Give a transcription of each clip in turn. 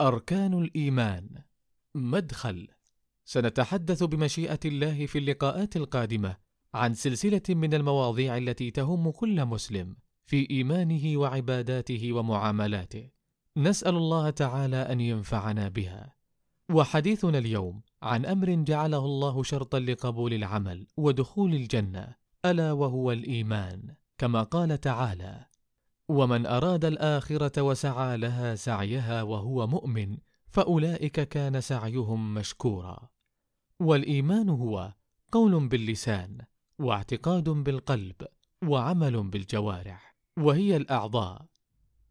أركان الإيمان. مدخل. سنتحدث بمشيئة الله في اللقاءات القادمة عن سلسلة من المواضيع التي تهم كل مسلم في إيمانه وعباداته ومعاملاته. نسأل الله تعالى أن ينفعنا بها. وحديثنا اليوم عن أمر جعله الله شرطا لقبول العمل ودخول الجنة ألا وهو الإيمان. كما قال تعالى ومن أراد الآخرة وسعى لها سعيها وهو مؤمن فأولئك كان سعيهم مشكورا. والإيمان هو قول باللسان واعتقاد بالقلب وعمل بالجوارح وهي الأعضاء.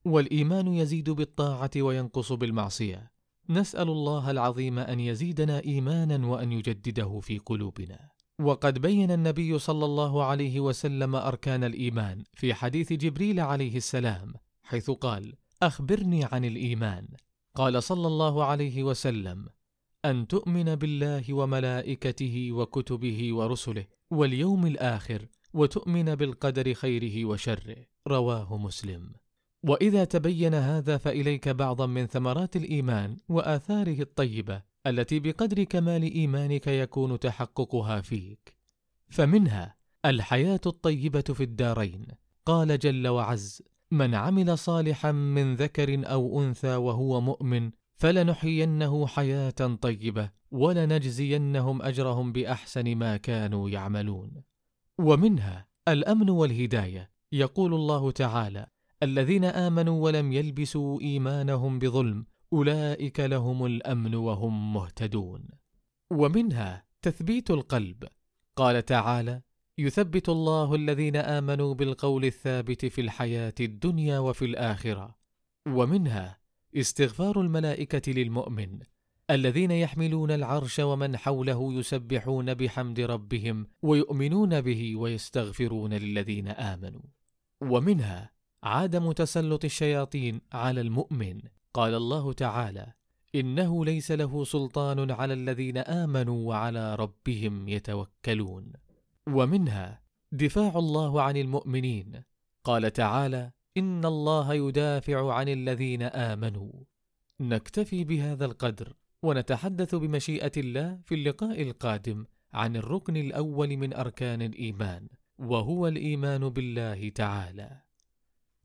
والإيمان يزيد بالطاعة وينقص بالمعصية. نسأل الله العظيم أن يزيدنا إيمانا وأن يجدده في قلوبنا. وقد بين النبي صلى الله عليه وسلم أركان الإيمان في حديث جبريل عليه السلام حيث قال أخبرني عن الإيمان. قال صلى الله عليه وسلم أن تؤمن بالله وملائكته وكتبه ورسله واليوم الآخر وتؤمن بالقدر خيره وشره. رواه مسلم. وإذا تبين هذا فإليك بعضا من ثمرات الإيمان وآثاره الطيبة. التي بقدر كمال إيمانك يكون تحققها فيك. فمنها الحياة الطيبة في الدارين. قال جل وعز من عمل صالحا من ذكر أو أنثى وهو مؤمن فلنحيينه حياة طيبة ولنجزينهم أجرهم بأحسن ما كانوا يعملون. ومنها الأمن والهداية. يقول الله تعالى الذين آمنوا ولم يلبسوا إيمانهم بظلم أولئك لهم الأمن وهم مهتدون. ومنها تثبيت القلب. قال تعالى يثبت الله الذين آمنوا بالقول الثابت في الحياة الدنيا وفي الآخرة. ومنها استغفار الملائكة للمؤمن الذين يحملون العرش ومن حوله يسبحون بحمد ربهم ويؤمنون به ويستغفرون للذين آمنوا. ومنها عدم تسلط الشياطين على المؤمن قال الله تعالى إنه ليس له سلطان على الذين آمنوا وعلى ربهم يتوكلون. ومنها دفاع الله عن المؤمنين. قال تعالى إن الله يدافع عن الذين آمنوا. نكتفي بهذا القدر ونتحدث بمشيئة الله في اللقاء القادم عن الركن الأول من أركان الإيمان وهو الإيمان بالله تعالى.